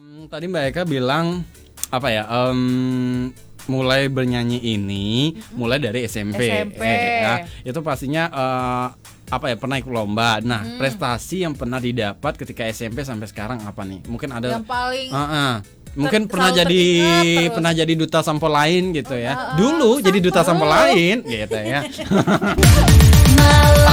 Um, tadi Mbak Eka bilang apa ya? Um, mulai bernyanyi ini mulai dari SMP, SMP. Eh, ya. itu pastinya uh, apa ya pernah ikut lomba. Nah Hmm. prestasi yang pernah didapat ketika SMP sampai sekarang apa nih? Mungkin ada Yang paling uh-uh. Mungkin ter- pernah jadi terus. Pernah jadi duta sampo lain gitu ya. ah, Dulu jadi duta sampo lain gitu ya.